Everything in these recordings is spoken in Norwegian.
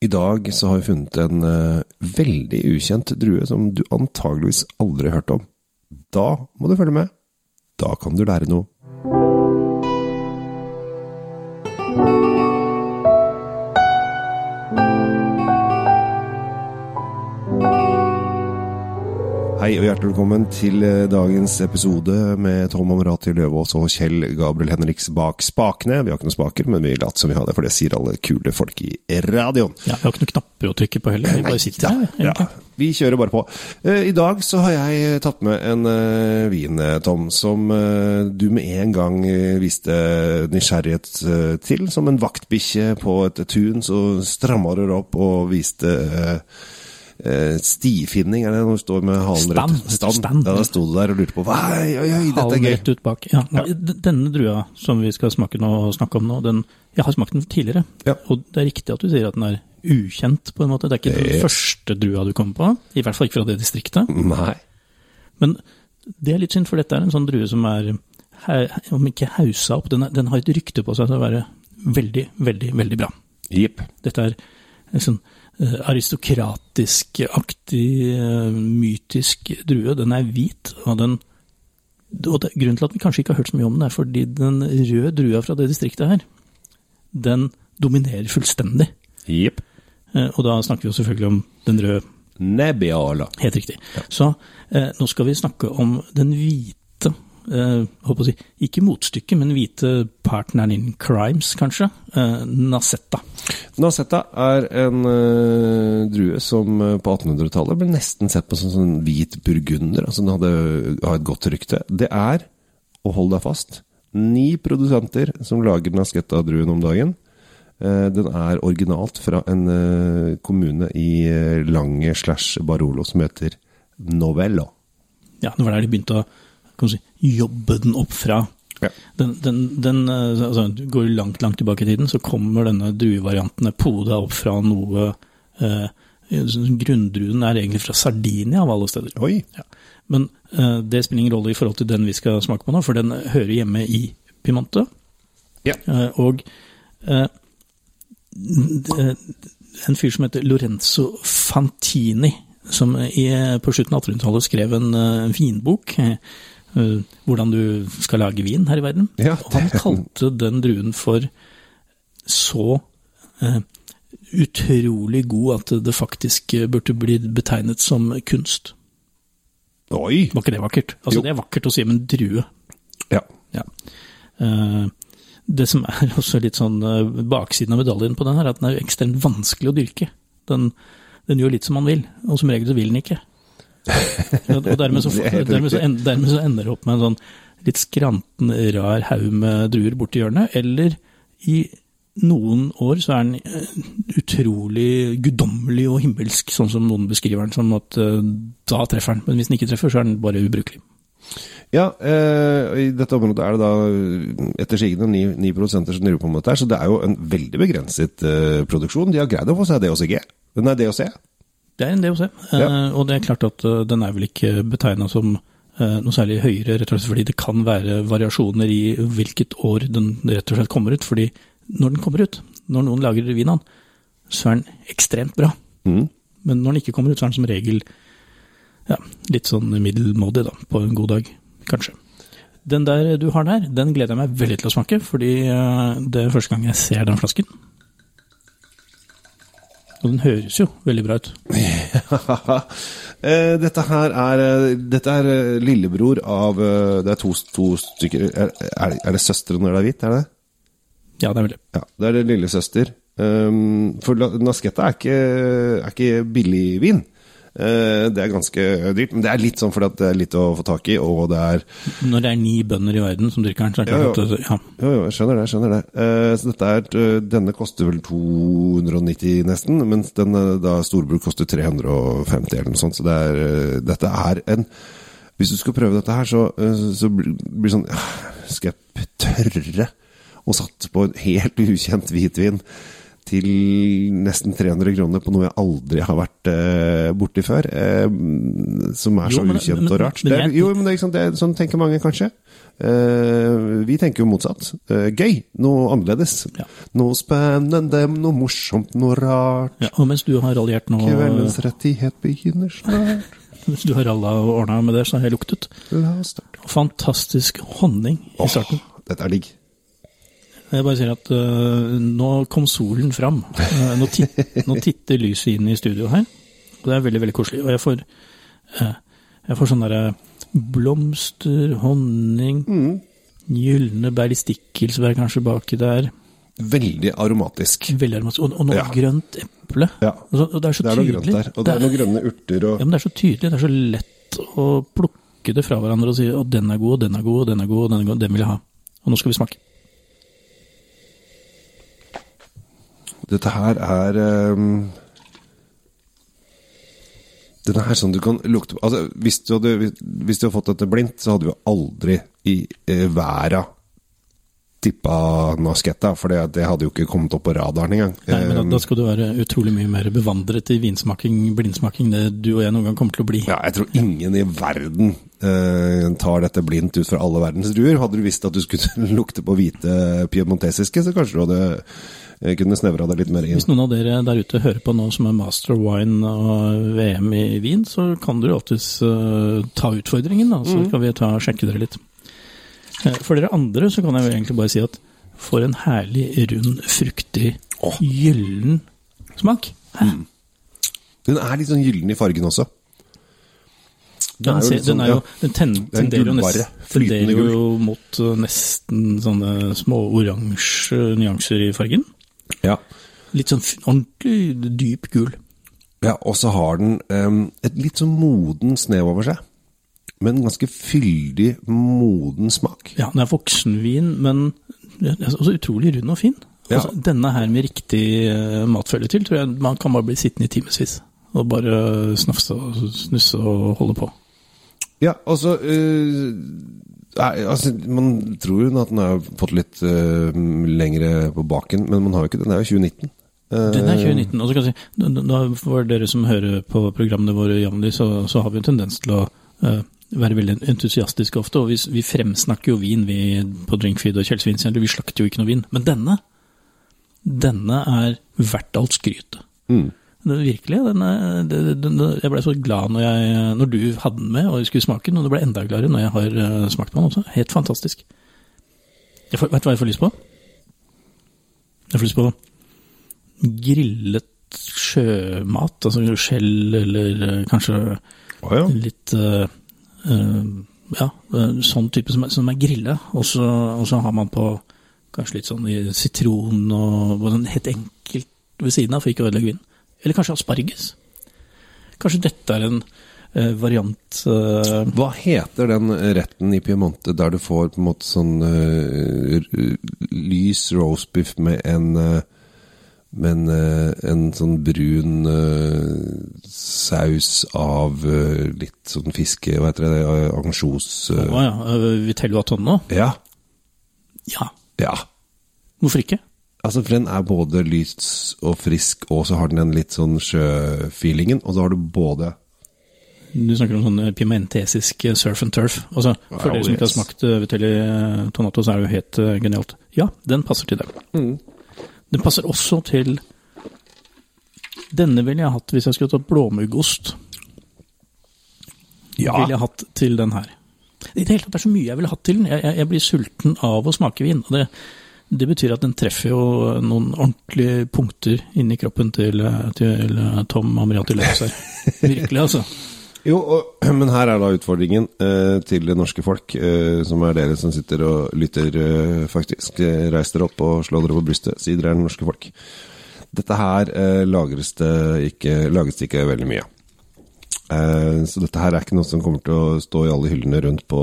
I dag så har vi funnet en uh, veldig ukjent drue som du antageligvis aldri har hørt om. Da må du følge med. Da kan du lære noe. Hei og hjertelig velkommen til eh, dagens episode med Tom Amrati Løvaas og Kjell Gabriel Henriks bak spakene. Vi har ikke noen spaker, men vi later som vi har det, for det sier alle kule folk i radioen. Ja, Vi har ikke noen knapper å trykke på heller, vi bare sitter her. Ja, vi kjører bare på. Eh, I dag så har jeg tatt med en eh, vin, eh, Tom, som eh, du med en gang eh, viste nysgjerrighet eh, til. Som en vaktbikkje på et tun, så stramma du opp og viste eh, eh, stifinning, er det når du står med halen rett? Stand. Stand. Ja, da sto du der og lurte på Oi, oi, oi, dette er gøy. rett ut bak. Ja, nei, Denne drua som vi skal smake nå, snakke om nå, den, jeg har smakt den tidligere. Ja. Og det er riktig at du sier at den er ukjent, på en måte. Det er ikke Det- den første drua du kommer på. I hvert fall ikke fra det distriktet. Nei. Men det er litt synd, for dette er en sånn drue som er, om ikke hausa opp, den, er, den har et rykte på seg til å være veldig, veldig, veldig bra. Yep. Dette er sånn eh, aristokratisk-aktig, eh, mytisk drue. Den er hvit, og den og det, Grunnen til at vi kanskje ikke har hørt så mye om den, er fordi den røde drua fra det distriktet her, den dominerer fullstendig. Jepp. Eh, Og da snakker vi jo selvfølgelig om den røde, Nebbiala. helt riktig. Så eh, nå skal vi snakke om den hvite, eh, håper å si, ikke motstykket, men hvite partneren in crimes, kanskje. Eh, Nasetta. Nasetta er en eh, drue som eh, på 1800-tallet ble nesten sett på som sånn hvit burgunder. Altså den hadde hadde et godt rykte. Det er, og hold deg fast, ni produsenter som lager Nasetta-druen om dagen. Eh, den er originalt fra en eh, kommune i Lange slash Barolo som heter Novello. Ja, det var der de begynte å si, jobbe den opp fra. Ja. Den, den, den eh, altså, Går langt, langt tilbake i tiden, så kommer denne druevariantene poda opp fra noe eh, Grunndruen er egentlig fra Sardinia, av alle steder. Oi! Ja. Men eh, det spiller ingen rolle i forhold til den vi skal smake på nå, for den hører hjemme i Pimonte. Ja. Eh, og eh, en fyr som heter Lorenzo Fantini, som i, på slutten av 1800-tallet skrev en eh, vinbok. Eh, hvordan du skal lage vin her i verden. Ja, det... han kalte den druen for så eh, utrolig god at det faktisk eh, burde bli betegnet som kunst. Oi! Var ikke det vakkert? Altså, Jo. det er vakkert å si om en drue. Ja. Ja. Eh, det som er også litt sånn eh, baksiden av medaljen på den her, er at den er ekstremt vanskelig å dyrke. Den, den gjør litt som man vil, og som regel så vil den ikke. Og dermed så, er dermed, så dermed så ender det opp med en sånn litt skranten, rar haug med druer borti hjørnet, eller i noen år så er den eh, utrolig guddommelig og himmelsk, sånn som noen beskriver den, Sånn at eh, da treffer den. Men hvis den ikke treffer, så er den bare ubrukelig. Ja, eh, i dette området er det da etter sigende ni, ni produsenter som driver på med dette, så det er jo en veldig begrenset eh, produksjon. De har greid å få seg DOCG. Er DOC. Det er en DOC, Ja. uh, og det er klart at uh, den er vel ikke betegna som uh, noe særlig høyere, rett og slett fordi det kan være variasjoner i hvilket år den rett og slett kommer ut. fordi når den kommer ut, når noen lager vin av den, så er den ekstremt bra. Mm. Men når den ikke kommer ut, så er den som regel ja, litt sånn middelmådig, da, på en god dag, kanskje. Den der du har der, den gleder jeg meg veldig til å smake, fordi det er første gang jeg ser den flasken. Og den høres jo veldig bra ut. Eh, dette her er eh, Dette er eh, lillebror av Det er to, to stykker er, er, det søstre når det er hvitt? Er det det? Ja, det er vel det. Ja, det er det lillesøster. Um, for Nasketta er ikke, er ikke billig vin. Eh, det er ganske dyrt, men det er litt sånn fordi at det er litt å få tak i, og det er Når det er ni bønder i verden som drikker den, så er det Ja, klart at ja. Jo, jo, jeg skjønner det. jeg skjønner det. Eh, så dette er, eh, Denne koster vel 290 nesten, mens den da storbruk koster 350 eller noe sånt. Så det er, dette er en Hvis du skal prøve dette her, så, så blir blir det sånn ah, Skal jeg tørre å satse på en helt ukjent hvitvin til nesten 300 kroner på noe jeg aldri har vært eh, borti før. Eh, som er Jo, så men- ukjent men- og rart. men Det er, jo, men det er, sant, det er, sånn tenker mange kanskje. Eh, vi tenker jo motsatt. Eh, gøy. Noe annerledes. Ja. Noe spennende, noe morsomt, noe rart. Ja, og mens du har raljert nå Kveldens rettighet begynner snart. Hvis du har ralla og ordna med det, så har jeg luktet. La oss starte. Fantastisk honning i starten. Åh, dette er digg. Jeg bare sier at uh, nå kom solen fram. Uh, nå, tit, nå titter lyset inn i studio her. Og det er veldig, veldig koselig. Og jeg får, uh, jeg får sånn derre blomster, honning, Mm. gylne bær, i stikkelsbær kanskje baki der. Veldig aromatisk. Veldig aromatisk. Og, og noe Ja. grønt eple. Ja. Og, så, og det er så Det er noe grønt der. Og det er noen grønne urter og Ja, men det er så tydelig. Det er så lett å plukke det fra hverandre og si at den er god, og den er god, og den er god, og den er god, den vil jeg ha. Og nå skal vi smake. Dette her er um, Denne her sånn du kan lukte på altså, hvis, du hadde, hvis du hadde fått dette blindt, så hadde vi aldri i eh, verda tippa Nasketta, for det, det hadde jo ikke kommet opp på radaren engang. Nei, men da, Um, da skal du være utrolig mye mer bevandret i vinsmaking, blindsmaking, det du og jeg noen gang kommer til å bli. ja, jeg tror ingen i verden eh, tar dette blindt ut fra alle verdens druer. Hadde du visst at du skulle lukte på hvite piemontesiske, så kanskje du hadde kunne snevra deg litt mer inn. Hvis noen av dere der ute hører på nå som er master wine og VM i Wien, så kan dere alltids uh, ta utfordringen, da, så kan vi ta og sjekke dere litt. Eh, For dere andre så kan jeg egentlig bare si at for en herlig, rund, fruktig, oh. gyllen smak. Mm. Den er litt sånn gyllen i fargen også. Den, er jo ser, sånn, den, er jo, den ten, er tenderer jo, gullbarre, nest, tenderer jo mot eh, nesten sånne små oransje nyanser i fargen. Ja. Litt sånn ordentlig dyp gul. Ja, og så har den um, et litt sånn moden snev over seg. Men en ganske fyldig, moden smak. Ja, den er voksenvin, men ja, den er også utrolig rund og fin. Ja. Altså, denne her med riktig uh, matfølge til, tror jeg man kan bare bli sittende i timevis. Og bare snafse og snusse og holde på. Ja, og så eh, nei, altså, Man tror jo at den har fått litt uh, lengre på baken, men man har jo ikke den. Er jo 2019. Eh, Den er 2019. Og så kan jeg si, da- for dere som hører på programmene våre jevnlig, så, så har vi en tendens til å uh, være veldig entusiastiske ofte. Og vi, vi fremsnakker jo vin vi på Drinkfeed og Kjell Svinsjæl, vi slakter jo ikke noe vin. Men denne, denne er verdt alt skrytet. Mm. Det, virkelig. Den er, det, den, jeg ble så glad når, jeg, når du hadde den med og skulle smake den, og det ble enda gladere når jeg har eh, smakt på den også. Helt fantastisk. Jeg får, vet du hva jeg får lyst på? Jeg får lyst på grillet sjømat, altså skjell eller eh, kanskje oh, ja. litt uh, eh, Ja, eh, sånn type som, som er grilla. Og så og så har man på kanskje litt sånn i sitron og og sånn helt enkelt ved siden av for ikke å ødelegge vinen. Eller kanskje asparges. Kanskje dette er en uh, variant uh, Hva heter den retten i Piemonte der du får på en måte sånn eh, lys roastbiff med en med eh, en sånn brun eh, saus av eh, litt sånn fiske Hva heter det? Ansjos eh. oh, ja, Vitello Atonno? Ja. Ja, Ja. hvorfor ikke? Altså, for den er både lys og frisk, og så har den en litt sånn sjøfeelingen. Og så har du både Du snakker om sånn pimentesisk eh, surf and turf. Altså, for Wow, dere som ikke har smakt uh, Vitelli eh, Tonato, så er det jo helt eh, genialt. Ja, den passer til det. Den passer også til Denne ville jeg hatt hvis jeg skulle tatt blåmuggost. Ja. Ville jeg hatt til den her. I det hele tatt det er så mye jeg ville hatt til den. Jeg, jeg, jeg blir sulten av å smake vin. og det, det betyr at den treffer jo noen ordentlige punkter inni kroppen til, til Tom Amriati Løvs her. Virkelig, altså. Jo, og, men her er da utfordringen eh, til det norske folk, eh, som er dere som sitter og lytter, eh, faktisk. Eh, Reis dere opp og slå dere på brystet, si dere er det norske folk. Dette her eh, lagres det ikke, lages det ikke veldig mye av. Eh, så dette her er ikke noe som kommer til å stå i alle hyllene rundt på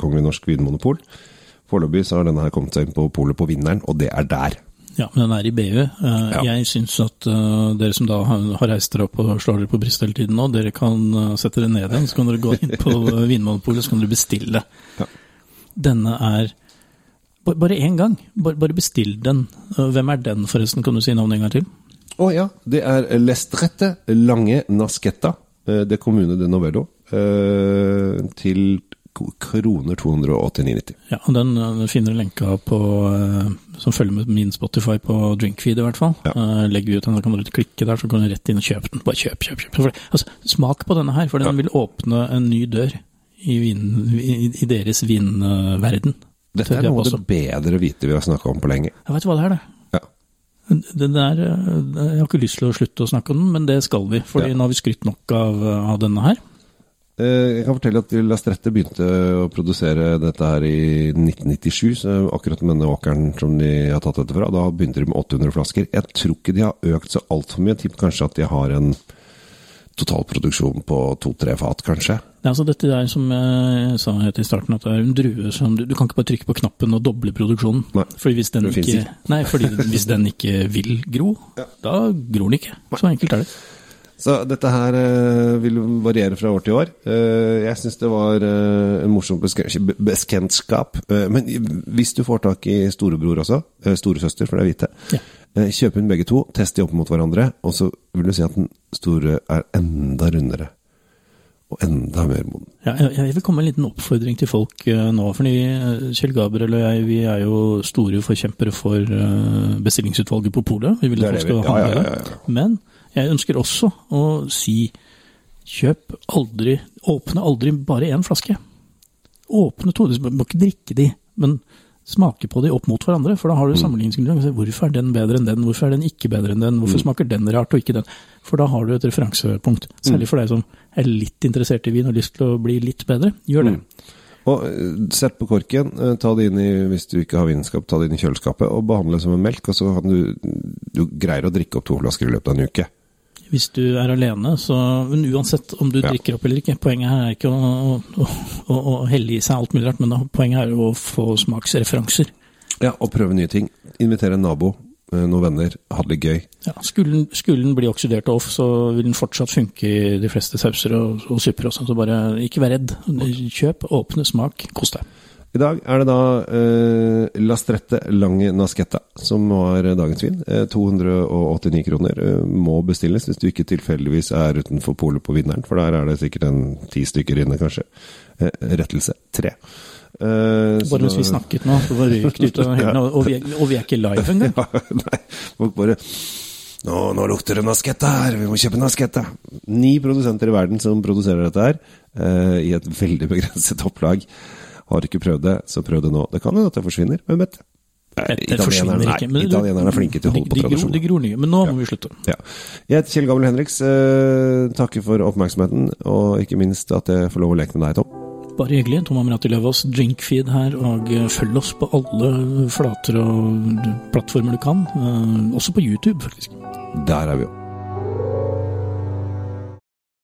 Kongelig Norsk Vinmonopol. Foreløpig så har denne her kommet seg inn på polet på Vinneren, og det er der. Ja, men den er i BU. Eh, Ja. Jeg syns at eh, dere som da har reist dere opp og slår dere på brystet hele tiden nå, dere kan eh, sette dere ned igjen, så kan dere gå inn på Vinmonopolet så kan dere bestille. Ja. Denne er Bare én gang. Bare, bestill den. Hvem er den, forresten? Kan du si navnet en gang til? Å ja, det er Lestrette Lange Nasketta. Det er kommune de Novello. Til kroner 289,90. Ja, Den uh, finner du lenka på, uh, som følger med min Spotify på Drinkfeed i hvert fall. Ja. Uh, legger vi ut den, da kan du klikke der, så kan du rett inn og kjøpe den. Bare kjøp, kjøp, kjøp. Det- altså, smak på denne her, for den Ja. vil åpne en ny dør i, vin, i, i deres vinverden. Dette er noe av det bedre hvite vi har snakka om på lenge. Jeg vet hva det er, det. Ja. Der, jeg har ikke lyst til å slutte å snakke om den, men det skal vi. fordi Ja. nå har vi skrytt nok av, av denne her. Eh, Jeg kan fortelle at Lastrette begynte å produsere dette her i 1997, så akkurat med denne åkeren som de har tatt dette fra. Da begynte de med 800 flasker. Jeg tror ikke de har økt så altfor mye. Jeg tipper kanskje at de har en totalproduksjon på to-tre fat, kanskje. Er altså dette der som jeg sa helt i starten, at det er en drue som du, du kan ikke bare trykke på knappen og doble produksjonen. Nei, fordi hvis den ikke, ikke, nei, fordi hvis den ikke vil gro, da gror den ikke. Så enkelt er det. Så dette her eh, vil variere fra år til år. Eh, jeg syns det var eh, en morsom bekjentskap. Men hvis du får tak i storebror også, storesøster, for det er hvite, Ja. kjøp inn begge to, test de opp mot hverandre, og så vil du si at den store er enda rundere. Og enda mer moden. Ja, jeg, vil komme med en liten oppfordring til folk nå. fordi Kjell Gabriel og jeg vi er jo store forkjempere for bestillingsutvalget på polet. Vi vil at folk skal handle. Men jeg ønsker også å si kjøp aldri Åpne aldri bare én flaske. Åpne to. Du må ikke drikke de, men smake på de opp mot hverandre. For da har du Mm. sammenligningsgrunnlag. Hvorfor er den bedre enn den? Hvorfor er den ikke bedre enn den? Mm. Hvorfor smaker den rart og ikke den? For da har du et referansepunkt. Særlig for deg som er litt interessert i vin og har lyst til å bli litt bedre. Gjør det. Mm. Og eh, sett på korken, eh, ta det inn i, hvis du ikke har vinskap, ta det inn i kjøleskapet, og behandle det som en melk, og så kan du, du greier å drikke opp to flasker i løpet av en uke. Hvis du er alene, så Men uansett om du Ja. drikker opp eller ikke, poenget her er ikke å, å, å, å helle i seg alt mulig rart, men poenget er å få smaksreferanser. Ja, og prøve nye ting. Invitere en nabo, eh, noen venner, ha det litt gøy. Ja, skulle den bli oksidert off, så vil den fortsatt funke i de fleste sauser og, og supper også, så bare ikke vær redd. Kjøp, åpne, smak, kos deg. I dag er det da eh, Lastrette Lange Nasketta som var dagens vin. Eh, 289 kroner. Eh, må bestilles hvis du ikke tilfeldigvis er utenfor polet på vinneren, for der er det sikkert en ti stykker inne, kanskje. Eh, rettelse tre. Så Bare mens vi snakket nå, så bare røyk det ut av hendene, og, vi og vi er ikke live engang. Ja, nei, folk bare nå, nå lukter det nasketta her, vi må kjøpe nasketta. Ni produsenter i verden som produserer dette her, uh, i et veldig begrenset opplag. Har du ikke prøvd det, så prøv det nå. Det kan hende at det forsvinner, hvem vet? Italienerne- ikke. Nei, italienerne er flinke til å holde på de, de, gror, nye, men nå må vi slutte. Ja. Jeg heter Kjell Gammel Henriks. Eh, takker for oppmerksomheten, og ikke minst at jeg får lov å leke med deg, Tom. Bare hyggelig. Tom Amrati Løvaas, drinkfeed her, og eh, følg oss på alle flater og plattformer du kan. eh, Også på YouTube, faktisk. Der er vi jo.